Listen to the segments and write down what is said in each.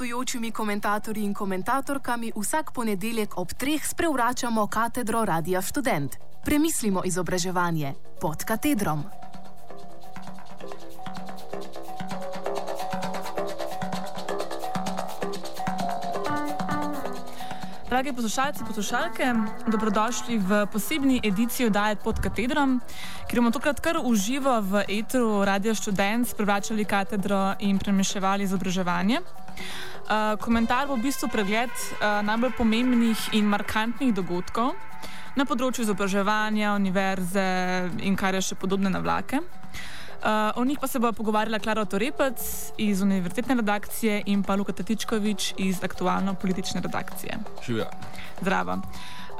gostujočimi komentatorji in komentatorkami vsak ponedeljek ob treh sprevračamo katedro Radia Student. Premislimo izobraževanje pod katedrom. Dragi poslušalci, poslušalke, dobrodošli v posebni ediciji oddaje pod katedrom, kjer bomo tokrat kar uživo v etru Radio Student sprevračali katedro in premeševali izobraževanje. Uh, komentar bo v bistvu pregled uh, najbolj pomembnih in markantnih dogodkov na področju izobraževanja, univerze in kar je še podobne na vlake. Uh, o njih pa se bo pogovarjala Klara Torepec iz univerzitetne redakcije in pa Luka Tatičkovič iz aktualno-politične redakcije. Živijo. Zdravo.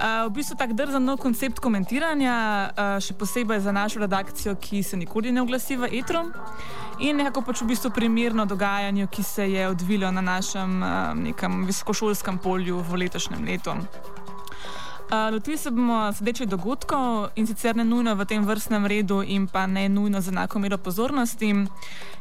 Uh, v bistvu tako drzen nov koncept komentiranja, uh, še posebej za našo redakcijo, ki se nikoli ne oglasi v etru. In nekako pač v bistvu primerno dogajanju, ki se je odvilo na našem uh, visokošolskem polju v letošnjem letu. Lotili se bomo sedečih dogodkov in sicer ne nujno v tem vrstnem redu, in pa ne nujno z enako mero pozornosti.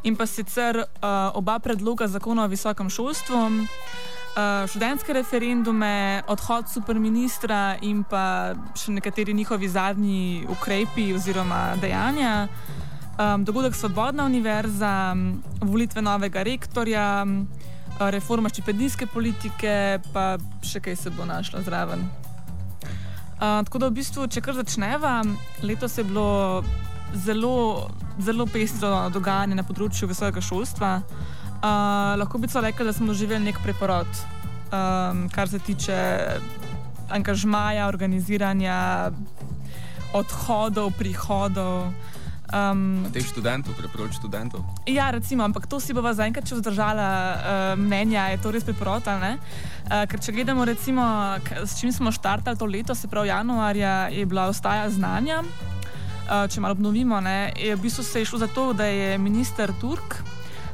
In pa sicer uh, oba predloga zakona o visokem šolstvu, uh, študentske referendume, odhod superministra in pa še nekateri njihovi zadnji ukrepi oziroma dejanja. Um, dogodek Svobodna univerza, volitve novega rektorja, reforma štipendijske politike, pa še kaj se bo našlo zraven tako da, v bistvu, če kar začneva, letos je bilo zelo, zelo pestro dogajanje na področju visokega šolstva. Uh, lahko bi celo rekel, da smo doživeli nek preporod, um, kar se tiče angažmaja, organiziranja, odhodov, prihodov. Um, teh študentov, preproč študentov. Ja, recimo, ampak to si bova zaenkrat, če vzdržala uh, mnenja, je to res preproč. Uh, ker če gledamo, recimo, s čim smo štartali to leto, se pravi januarja, je bila ostaja znanja. Uh, če malo obnovimo, ne, je v bistvu se je šlo za to, da je minister Turk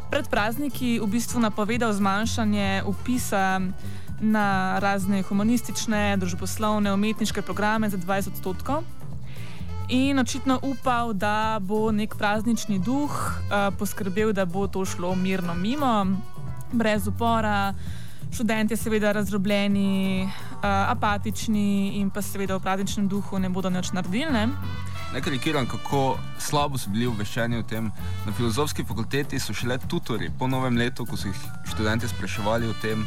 pred prazniki v bistvu napovedal zmanjšanje upisa na razne humanistične, družboslovne, umetniške programe za 20 odstotkov in očitno upal, da bo nek praznični duh uh, poskrbel, da bo to šlo mirno mimo, brez upora. Študenti so seveda razdrobljeni, uh, apatični in pa seveda v prazničnem duhu ne bodo nič naredili. Ne? Nekaj karikiram, kako slabo so bili obveščeni o tem. Na filozofski fakulteti so šele tutori po novem letu, ko so jih študenti spraševali o tem,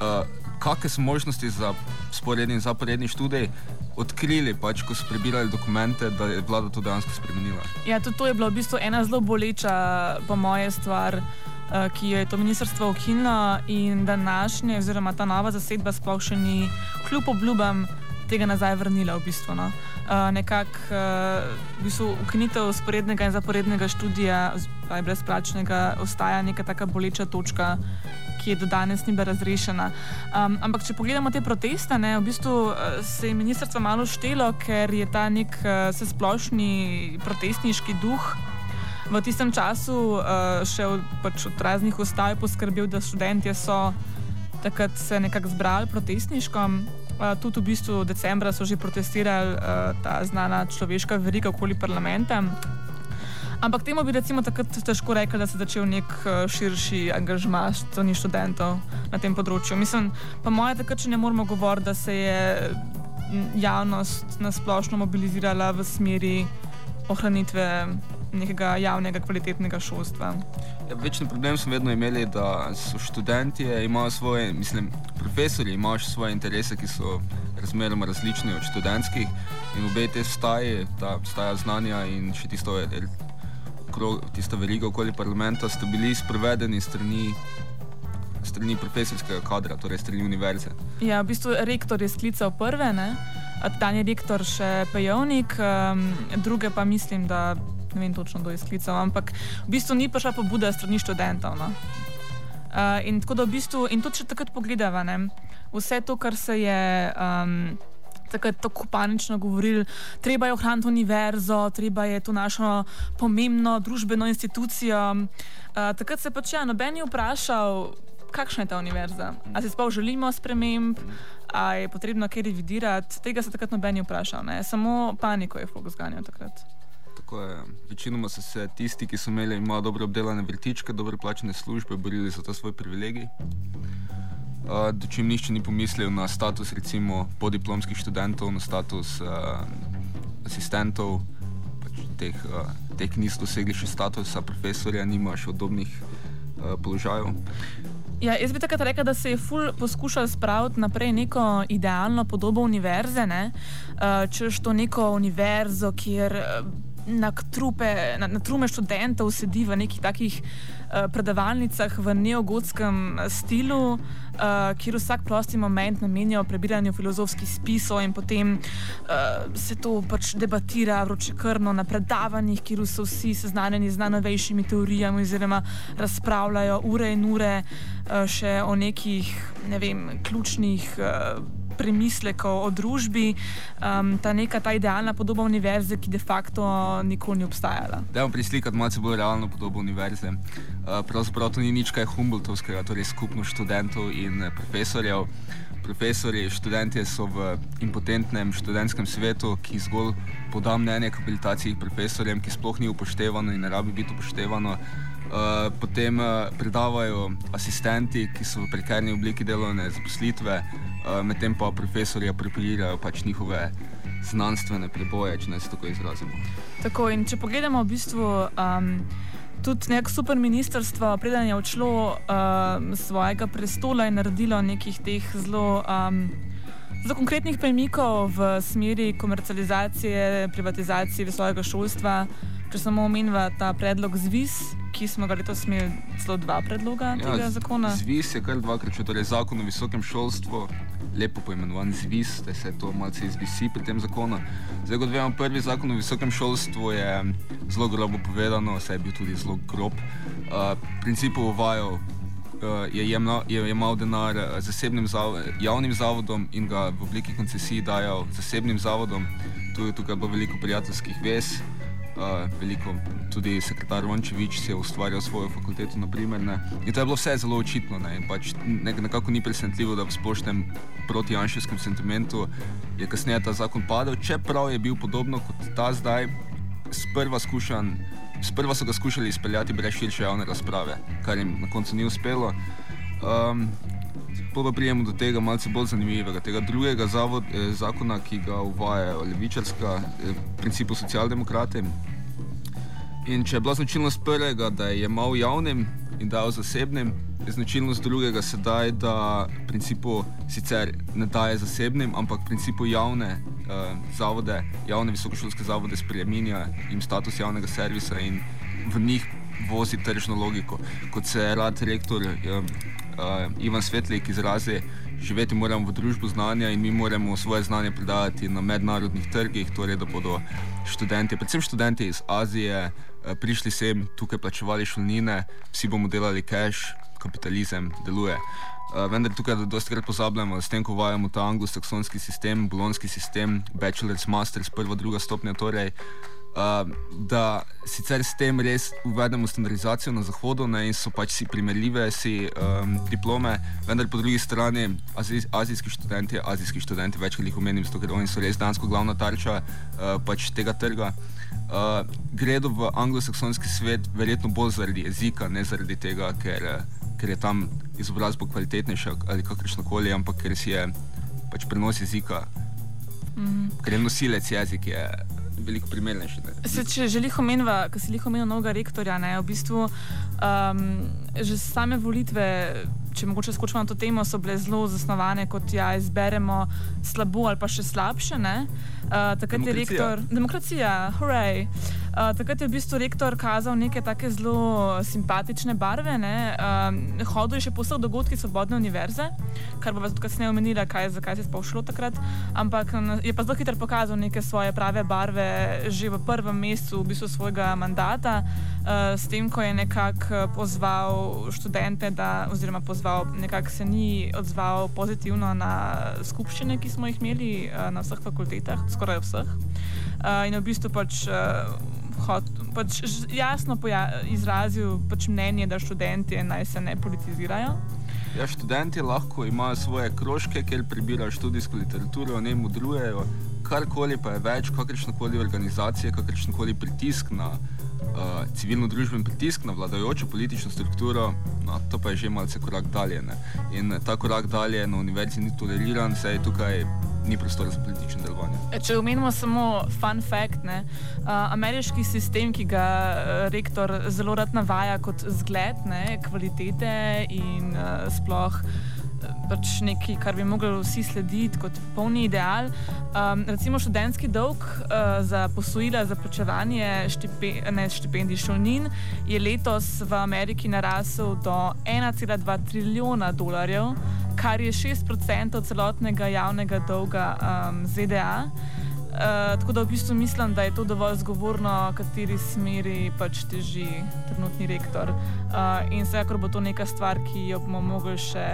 uh, kakšne so možnosti za sporedni in zaporedni študij, odkrili, pač, ko so prebirali dokumente, da je vlada to dejansko spremenila. Ja, tudi to je bila v bistvu ena zelo boleča, po moje, stvar. Uh, ki je to ministrstvo ukinilo, in današnje, oziroma ta nova zasedba, sploh še ni, kljub obljubam, tega nazaj vrnila. V bistvu, no. Nekako uh, bistvu, ukinitev sporednega in zaporednega študija, brezplačnega, ostaja neka taka boleča točka, ki je do danes ni bila razrešena. Um, ampak, če pogledamo te proteste, ne, v bistvu uh, se je ministrstvo malo štelo, ker je ta nek uh, splošni protestniški duh. V tistem času uh, še od, pač od raznih ustav poskrbel, da študenti so takrat se nekako zbrali protestniško. Tudi v bistvu decembra so že protestirali uh, ta znana človeška verika okoli parlamenta. Ampak temu bi recimo takrat težko rekel, da se je začel nek uh, širši angažma strani študentov na tem področju. Mislim, pa moje takrat še ne moramo govoriti, da se je javnost nasplošno mobilizirala v smeri ohranitve nekega javnega, kvalitetnega šolstva. Ja, večni problem smo vedno imeli, da so študenti, imajo svoje, mislim, profesori imajo svoje interese, ki so razmeroma različni od študentskih. In obe te staje, ta staja znanja in še tisto tista veriga okoli parlamenta, sta bili sprovedeni strani, strani profesorskega kadra, torej strani univerze. Ja, v bistvu rektor je sklical prve, dan je rektor še pejovnik, um, druge pa mislim, da ne vem točno, kdo je sklical, ampak v bistvu ni prišla pobuda strani študentov. No? Uh, in tako da v bistvu, in tudi če takrat pogledava, ne, vse to, kar se je. Um, takrat tako panično govorili, treba je ohraniti univerzo, treba je to našo pomembno družbeno institucijo. Uh, takrat se pač ja, noben je vprašal, kakšna je ta univerza. Ali si sploh želimo sprememb, ali je potrebno kaj revidirati. Tega se takrat noben je vprašal, ne? samo paniko je fokus ganjal takrat. Tako je. Večinoma so se tisti, ki so imeli malo dobro obdelane vrtičke, dobro plačene službe, borili za ta svoj privilegij. Uh, Dočim nišče ni pomislil na status recimo podiplomskih študentov, na status uh, asistentov, pač teh, uh, teh, niso dosegli še statusa profesorja, nima še podobnih uh, položajev. Ja, jaz bi takrat rekel, da se je ful poskušal spraviti naprej neko idealno podobo univerze, ne? uh, češ to neko univerzo, kjer. Na, trupe, na, na trume študentov sedi v nekih takih uh, predavalnicah v neogotskem eh, stilu, uh, kjer vsak prosti moment namenjajo prebiranju filozofskih spisov in potem uh, se to pač debatira vročekrno na predavanjih, kjer so vsi seznanjeni z najnovejšimi teorijami oziroma razpravljajo ure in ure uh, še o nekih ne vem, ključnih. Uh, premislekov o družbi, um, ta neka ta idealna podoba univerze, ki de facto nikoli ni obstajala. Da, vam prislikati malo bolj realno podobo univerze. Uh, pravzaprav to ni nič kaj Humboldtovskega, torej skupno študentov in eh, profesorjev. Profesori, študenti so v impotentnem študentskem svetu, ki zgolj poda mnenje k habilitaciji profesorjem, ki sploh ni upoštevano in ne rabi biti upoštevano. Uh, potem uh, predavajo asistenti, ki so v prekarni obliki delovne zaposlitve, uh, medtem pa profesori apropirirajo pač njihove znanstvene preboje, če naj se tako izrazimo. Tako in če pogledamo v bistvu. Um, Tudi nek super ministrstvo, preden je odšlo um, svojega prestola in naredilo nekih teh zelo, um, zelo konkretnih premikov v smeri komercializacije, privatizacije visokega šolstva, če samo omenjava ta predlog ZVIS, ki smo ga letos imeli zelo dva predloga ja, tega zakona. ZVIS je kar dvakrat, če torej zakon o visokem šolstvu, lepo poimenovan ZVIS, da se to malce izvisi pri tem zakonu. Zdaj, kot vemo, prvi zakon o visokem šolstvu je zelo grobo povedano, saj je bil tudi zelo grob. Uh, principu uvajal. Uh, je jemal denar zasebnim zav javnim zavodom in ga v obliki koncesij dajal zasebnim zavodom. Tu je tukaj bilo veliko prijateljskih vez, veliko, tudi sekretar Rončevič si je ustvarjal svojo fakulteto. Naprimer, in to je bilo vse zelo očitno. Ne? Pač nekako ni presenetljivo, da v splošnem protijanševskem sentimentu je kasneje ta zakon padel, čeprav je bil podobno kot ta zdaj, sprva, skušan, sprva so ga skušali izpeljati brez širše javne razprave, kar jim na koncu ni uspelo. Um, Pa pa prijemo do tega malce bolj zanimivega, tega drugega zavod, eh, zakona, ki ga uvajajo levičarska, eh, principu socialdemokrati. In če je bila značilnost prvega, da je imel javnim in dal zasebnim, je značilnost drugega sedaj, da v principu sicer ne daje zasebnim, ampak v principu javne eh, zavode, javne visokošolske zavode spremenja jim status javnega servisa in v njih vozi tržno logiko. Kot se je rad rektor. Eh, uh, Ivan Svetlik izrazi, živeti moramo v družbi znanja in mi moramo svoje znanje predajati na mednarodnih trgih, torej da bodo študenti, predvsem študenti iz Azije, uh, prišli sem, tukaj plačevali šolnine, vsi bomo delali cash, kapitalizem deluje. Uh, vendar tukaj dosti krat pozabljamo, s tem, ko uvajamo ta anglosaksonski sistem, bolonski sistem, bachelor's, master's, prva, druga stopnja, torej Uh, da sicer s tem res uvedemo standardizacijo na zahodu ne, in so pač si primerljive si, um, diplome, vendar po drugi strani azij, azijski študenti, azijski študenti, večkrat jih omenim, zato ker oni so res dansko glavna tarča uh, pač tega trga. Uh, gredo v anglosaksonski svet verjetno bolj zaradi jezika, ne zaradi tega, ker, ker je tam izobrazba kvalitetnejša ali kakršno koli, ampak ker si je pač prenos jezika, mm -hmm. ker je nosilec jezik. Je, veliko primernejši. Se, če želiš omeniti, kar si jih omenil, novega rektorja, ne, v bistvu um, že same volitve, če mogoče skočimo na to temo, so bile zelo zasnovane, kot ja, izberemo slabo ali pa še slabše. Uh, takrat je rektor, demokracija, hurray. Uh, takrat je v bistvu rektor kazal neke take zelo simpatične barve. Uh, hodil je še po vseh dogodkih Svobodne univerze, kar bo vas tudi kasneje omenila, kaj, zakaj se je sploh šlo takrat. Ampak je pa zelo hitro pokazal neke svoje prave barve že v prvem mesecu v bistvu svojega mandata, uh, s tem, ko je nekako pozval študente, da, oziroma pozval, nekako se ni odzval pozitivno na skupščine, ki smo jih imeli uh, na vseh fakultetah skoraj vseh. Uh, in v bistvu pač, uh, hot, pač jasno poja izrazil pač mnenje, da študenti naj se ne politizirajo. Ja, študenti lahko imajo svoje krožke, kjer prebirajo študijsko literaturo, ne modrujejo, karkoli pa je več, kakršna koli organizacija, kakršen koli pritisk na uh, civilno družben pritisk na vladajočo politično strukturo, no, to pa je že malce korak dalje. Ne? In ta korak dalje na univerzi ni toleriran, saj tukaj ni prostora za politično delovanje. E, če omenimo samo fun fact, ne, uh, ameriški sistem, ki ga rektor zelo rad navaja kot zgled ne, kvalitete in uh, sploh pač nekaj, kar bi mogli vsi slediti kot polni ideal. Um, recimo študentski dolg uh, za posojila za plačevanje štipe, štipendij šolnin je letos v Ameriki narasel do 1,2 trilijona dolarjev, kar je 6% celotnega javnega dolga um, ZDA. Uh, tako da v bistvu mislim, da je to dovolj zgovorno, kateri smeri pač teži trenutni rektor. Uh, in vsekakor bo to neka stvar, ki jo bomo mogli še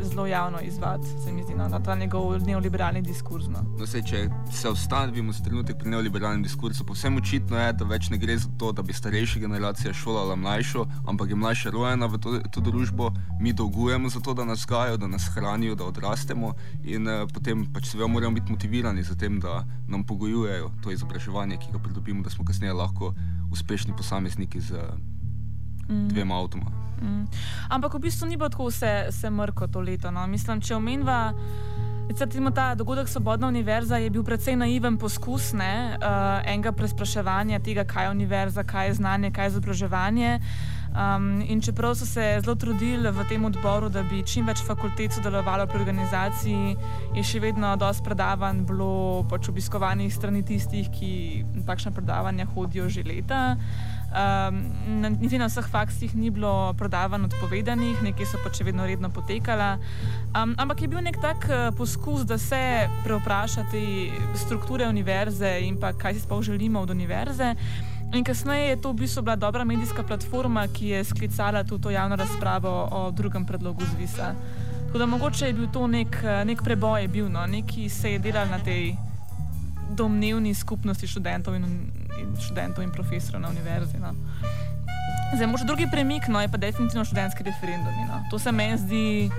zelo javno izvati, se mi zdi, no, na ta njegov neoliberalni diskurs. No. No, sej, če se ustavimo za trenutek pri neoliberalnem diskursu, povsem očitno je, da več ne gre za to, da bi starejša generacija šolala mlajšo, ampak je mlajša rojena v to, to družbo, mi dolgujemo za to, da nas gajajo, da nas hranijo, da odrastemo in uh, potem pač seveda moramo biti motivirani za tem, da nam pogojujejo to izobraževanje, ki ga pridobimo, da smo kasneje lahko uspešni posamezniki z mm. dvema avtoma. Mm. Ampak v bistvu ni bilo tako vse, vse mrko to leto. No? Mislim, če omenjava. Recimo ta dogodek Svobodna univerza je bil precej naiven poskus ne, uh, enega prespraševanja tega, kaj je univerza, kaj je znanje, kaj je izobraževanje. Um, in čeprav so se zelo trudili v tem odboru, da bi čim več fakultet sodelovalo pri organizaciji, je še vedno dosti predavanj bilo pač obiskovanih strani tistih, ki na takšna predavanja hodijo že leta. Um, niti na vseh faksih ni bilo predavanj odpovedanih, nekaj so pač vedno redno potekala. Um, ampak je bil nek tak uh, poskus, da se preoprašati strukture univerze in pa kaj si sploh želimo od univerze. In kasneje je to v bistvu bila dobra medijska platforma, ki je sklicala tudi to javno razpravo o drugem predlogu zvisa. Tako da mogoče je bil to nek, nek preboj, bil, no? neki se je delal na tej domnevni skupnosti študentov in, in študentov in profesorjev na univerzi. No? Zdaj, morda drugi premik, no je pa definitivno študentski referendum. No? To se meni zdi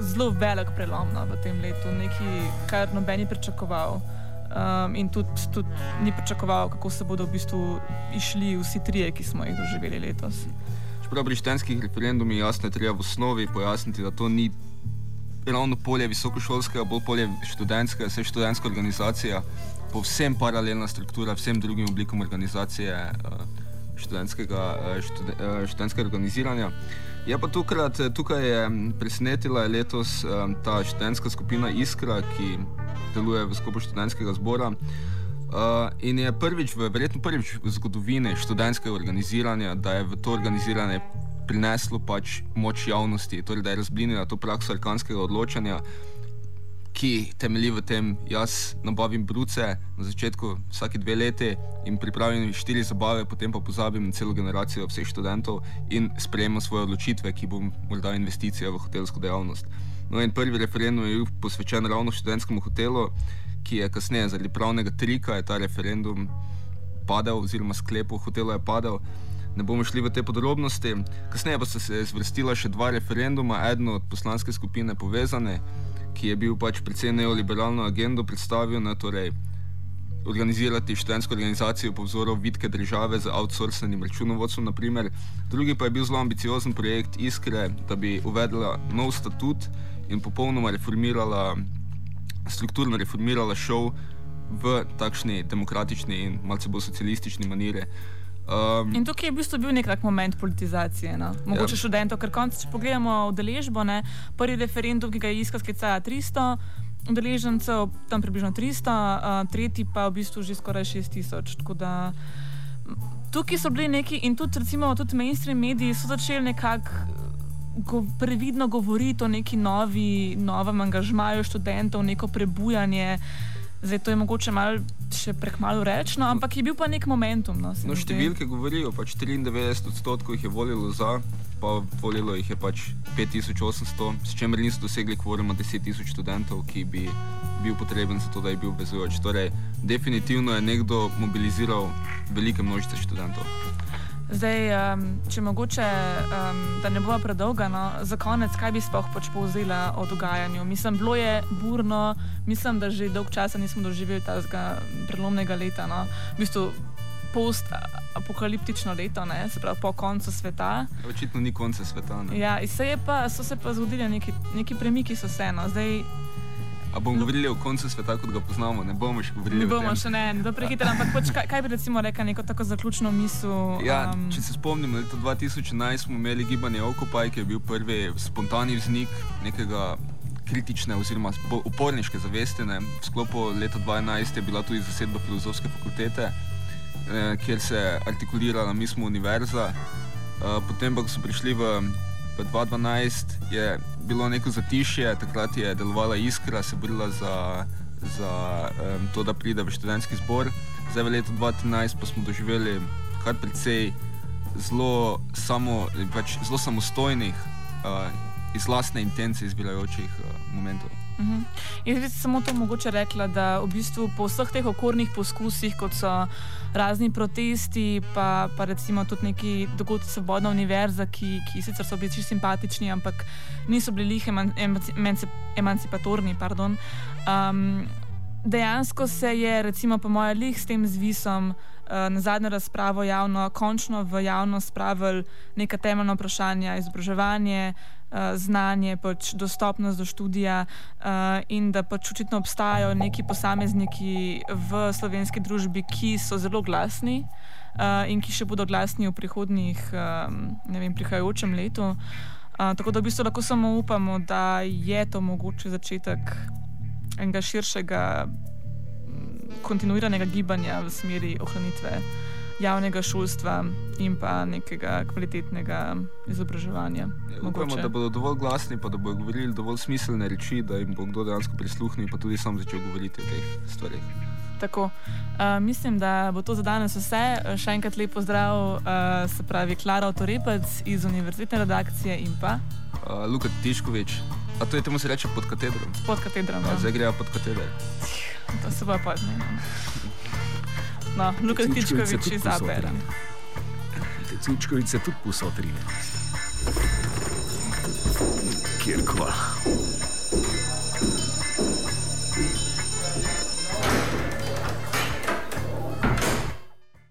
zelo velik prelom no, v tem letu, nekaj, kar noben ni pričakoval um, in tudi, tudi ni pričakoval, kako se bodo v bistvu išli vsi trije, ki smo jih doživeli letos. Čeprav pri štenskih referendumih jasno je treba v osnovi pojasniti, da to ni ravno polje visokošolskega, bolj polje študentskega, vse študentska organizacija, povsem paralelna struktura vsem drugim oblikom organizacije uh, študentskega, uh, študen, uh, študentskega organiziranja. Je pa tukrat, tukaj je presenetila letos ta študentska skupina Iskra, ki deluje v sklopu študentskega zbora. Uh, in je prvič, v, verjetno prvič v zgodovini študentskega organiziranja, da je v to organiziranje prineslo pač moč javnosti, torej da je razblinila to prakso arkanskega odločanja, ki temelji v tem, jaz nabavim bruce na začetku vsake dve leti in pripravim štiri zabave, potem pa pozabim celo generacijo vseh študentov in sprejemam svoje odločitve, ki bom morda investicija v hotelsko dejavnost. No, in prvi referendum je bil posvečen ravno študentskemu hotelu, ki je kasneje zaradi pravnega trika ta referendum padel, oziroma sklepov hotela je padel. Ne bomo šli v te podrobnosti. Kasneje pa so se zvrstila še dva referenduma, eno od poslanske skupine povezane, ki je bil pač predvsej neoliberalno agendo predstavil, ne, torej organizirati študentsko organizacijo po vzoru vidke države z outsourcenim računovodstvom, drugi pa je bil zelo ambiciozen projekt Iskre, da bi uvedla nov statut in popolnoma reformirala, strukturno reformirala šov v takšni demokratični in malce bolj socialistični maniri. Um, in tukaj je v bistvu bil nek tak moment politizacije. No? Mogoče ja. študentov, ker konc, če pogledamo udeležbo, prvi referendum, ki ga je iskal, sklicaja 300 udeležencev, tam približno 300, uh, tretji pa v bistvu že skoraj 6000. Tukaj so bili neki in tudi, recimo, tudi mainstream mediji so začeli nekako go, previdno govoriti o neki novi, novem angažmaju študentov, neko prebujanje. Zdaj to je mogoče malo še prekmalo rečno, ampak je bil pa nek momentum. No, no številke govorijo, pač 93 odstotkov jih je volilo za, pa volilo jih je pač 5800, s čimer niso dosegli kvoruma 10 tisoč študentov, ki bi bil potreben za to, da je bil obvezujoč. Torej, definitivno je nekdo mobiliziral velike množice študentov. Zdaj, um, če mogoče, um, da ne bo predolga, no, za konec, kaj bi sploh pač povzela o dogajanju? Mislim, bilo je burno, mislim, da že dolg časa nismo doživeli tega prelomnega leta. No. V bistvu, post-apokaliptično leto, ne, se pravi po koncu sveta. Očitno ni konca sveta. Ne. Ja, se pa, so se pa zgodili neki, neki premiki, so se eno. A bomo govorili o koncu sveta, kot ga poznamo, ne bomo še govorili. Ne bomo še ne, ne prehitro, ampak poč, kaj, kaj bi recimo rekel, neko tako zaključno misel? Ja, um, če se spomnimo, leta 2011 smo imeli gibanje Okupaj, ki je bil prvi spontani vznik nekega kritične oziroma uporniške zavesti. Ne. V sklopu leta 2012 je bila tudi zasedba filozofske fakultete, eh, kjer se je artikulirala misma univerza. Eh, potem pa, ko so prišli v v 2012 je bilo neko zatišje, takrat je delovala iskra, se borila za, za um, to, da pride v študentski zbor. Zdaj v letu 2013 pa smo doživeli kar precej zelo, samo, pač zelo samostojnih, uh, iz lastne intence izbirajočih uh, momentov. Uh -huh. Jaz bi samo to mogoče rekla, da v bistvu po vseh teh okornih poskusih, kot so razni protesti, pa, pa recimo tudi neki dogodki Svobodna univerza, ki, ki sicer so bili čisto simpatični, ampak niso bili lih eman, emanci, emancipatorni. Um, dejansko se je, recimo, po mojem, lih s tem zvisom. Uh, na zadnjo razpravo javno, končno v javnost spravili neka temeljna vprašanja, izobraževanje, uh, znanje, pač dostopnost do študija uh, in da pač očitno obstajajo neki posamezniki v slovenski družbi, ki so zelo glasni uh, in ki še bodo glasni v prihodnjih, um, ne vem, prihajajočem letu. Uh, tako da v bistvu lahko samo upamo, da je to mogoče začetek enega širšega, kontinuiranega gibanja v smeri ohranitve javnega šolstva in pa nekega kvalitetnega izobraževanja. Ja, upamo, da bodo dovolj glasni, pa da bodo govorili dovolj smiselne reči, da jim bo kdo dejansko prisluhnil in tudi sam začel govoriti o teh stvarih. Tako. Uh, mislim, da bo to za danes vse. Še enkrat lepo zdrav, uh, se pravi Klara Otorepec iz univerzitetne redakcije in pa uh, Luka Tiškovič. A to je temu se reče pod katedrom? Pod katedrom. Ja, zdaj grejo pod katedrom. To se pa odmenilo. No, Lukas Tičkovič iz Apera. Te cučkovice tudi posotrine. Kjerkva.